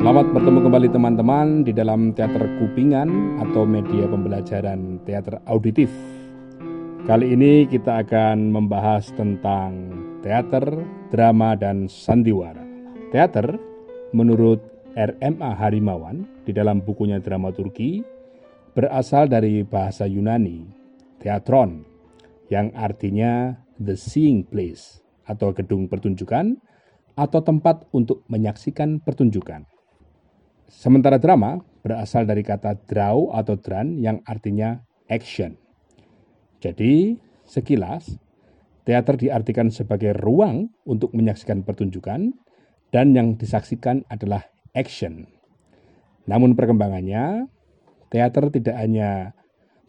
Selamat bertemu kembali teman-teman di dalam teater kupingan atau media pembelajaran teater auditif. Kali ini kita akan membahas tentang teater, drama, dan sandiwara. Teater, menurut RMA Harimawan di dalam bukunya Dramaturgi, berasal dari bahasa Yunani, teatron, yang artinya the seeing place atau gedung pertunjukan atau tempat untuk menyaksikan pertunjukan. Sementara drama berasal dari kata draw atau dran yang artinya action. Jadi, sekilas, teater diartikan sebagai ruang untuk menyaksikan pertunjukan dan yang disaksikan adalah action. Namun perkembangannya, teater tidak hanya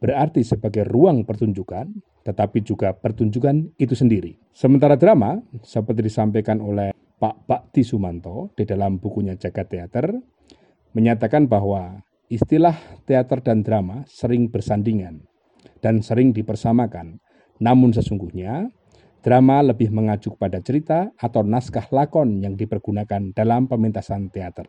berarti sebagai ruang pertunjukan, tetapi juga pertunjukan itu sendiri. Sementara drama, seperti disampaikan oleh Pak Bakti Sumanto di dalam bukunya Jagat Teater, menyatakan bahwa istilah teater dan drama sering bersandingan dan sering dipersamakan. Namun sesungguhnya, drama lebih mengacu pada cerita atau naskah lakon yang dipergunakan dalam pementasan teater.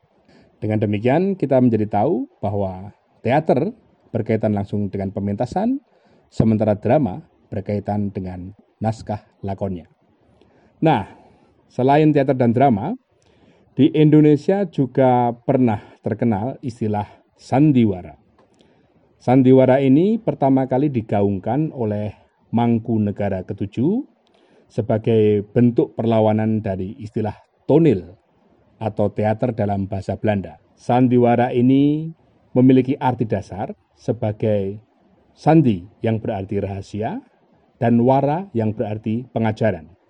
Dengan demikian, kita menjadi tahu bahwa teater berkaitan langsung dengan pementasan, sementara drama berkaitan dengan naskah lakonnya. Nah, selain teater dan drama, di Indonesia juga pernah terkenal istilah sandiwara. Sandiwara ini pertama kali digaungkan oleh Mangkunegara ketujuh sebagai bentuk perlawanan dari istilah tonil atau teater dalam bahasa Belanda. Sandiwara ini memiliki arti dasar sebagai sandi yang berarti rahasia dan wara yang berarti pengajaran.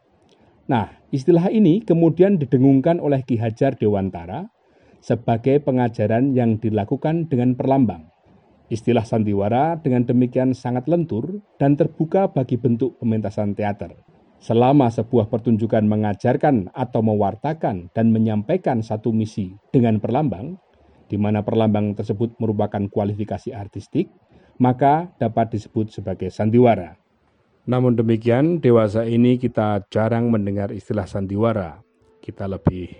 Nah, istilah ini kemudian didengungkan oleh Ki Hajar Dewantara sebagai pengajaran yang dilakukan dengan perlambang. Istilah sandiwara dengan demikian sangat lentur dan terbuka bagi bentuk pementasan teater. Selama sebuah pertunjukan mengajarkan atau mewartakan dan menyampaikan satu misi dengan perlambang, di mana perlambang tersebut merupakan kualifikasi artistik, maka dapat disebut sebagai sandiwara. Namun demikian, dewasa ini kita jarang mendengar istilah sandiwara. Kita lebih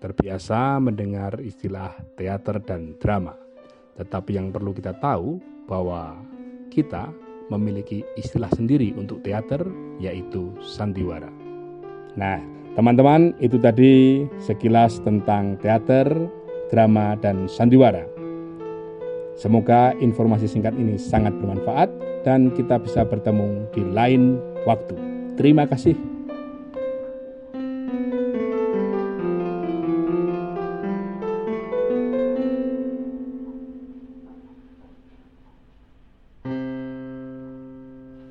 terbiasa mendengar istilah teater dan drama. Tetapi yang perlu kita tahu bahwa kita memiliki istilah sendiri untuk teater, yaitu sandiwara. Nah, teman-teman, itu tadi sekilas tentang teater, drama, dan sandiwara. Semoga informasi singkat ini sangat bermanfaat dan kita bisa bertemu di lain waktu. Terima kasih.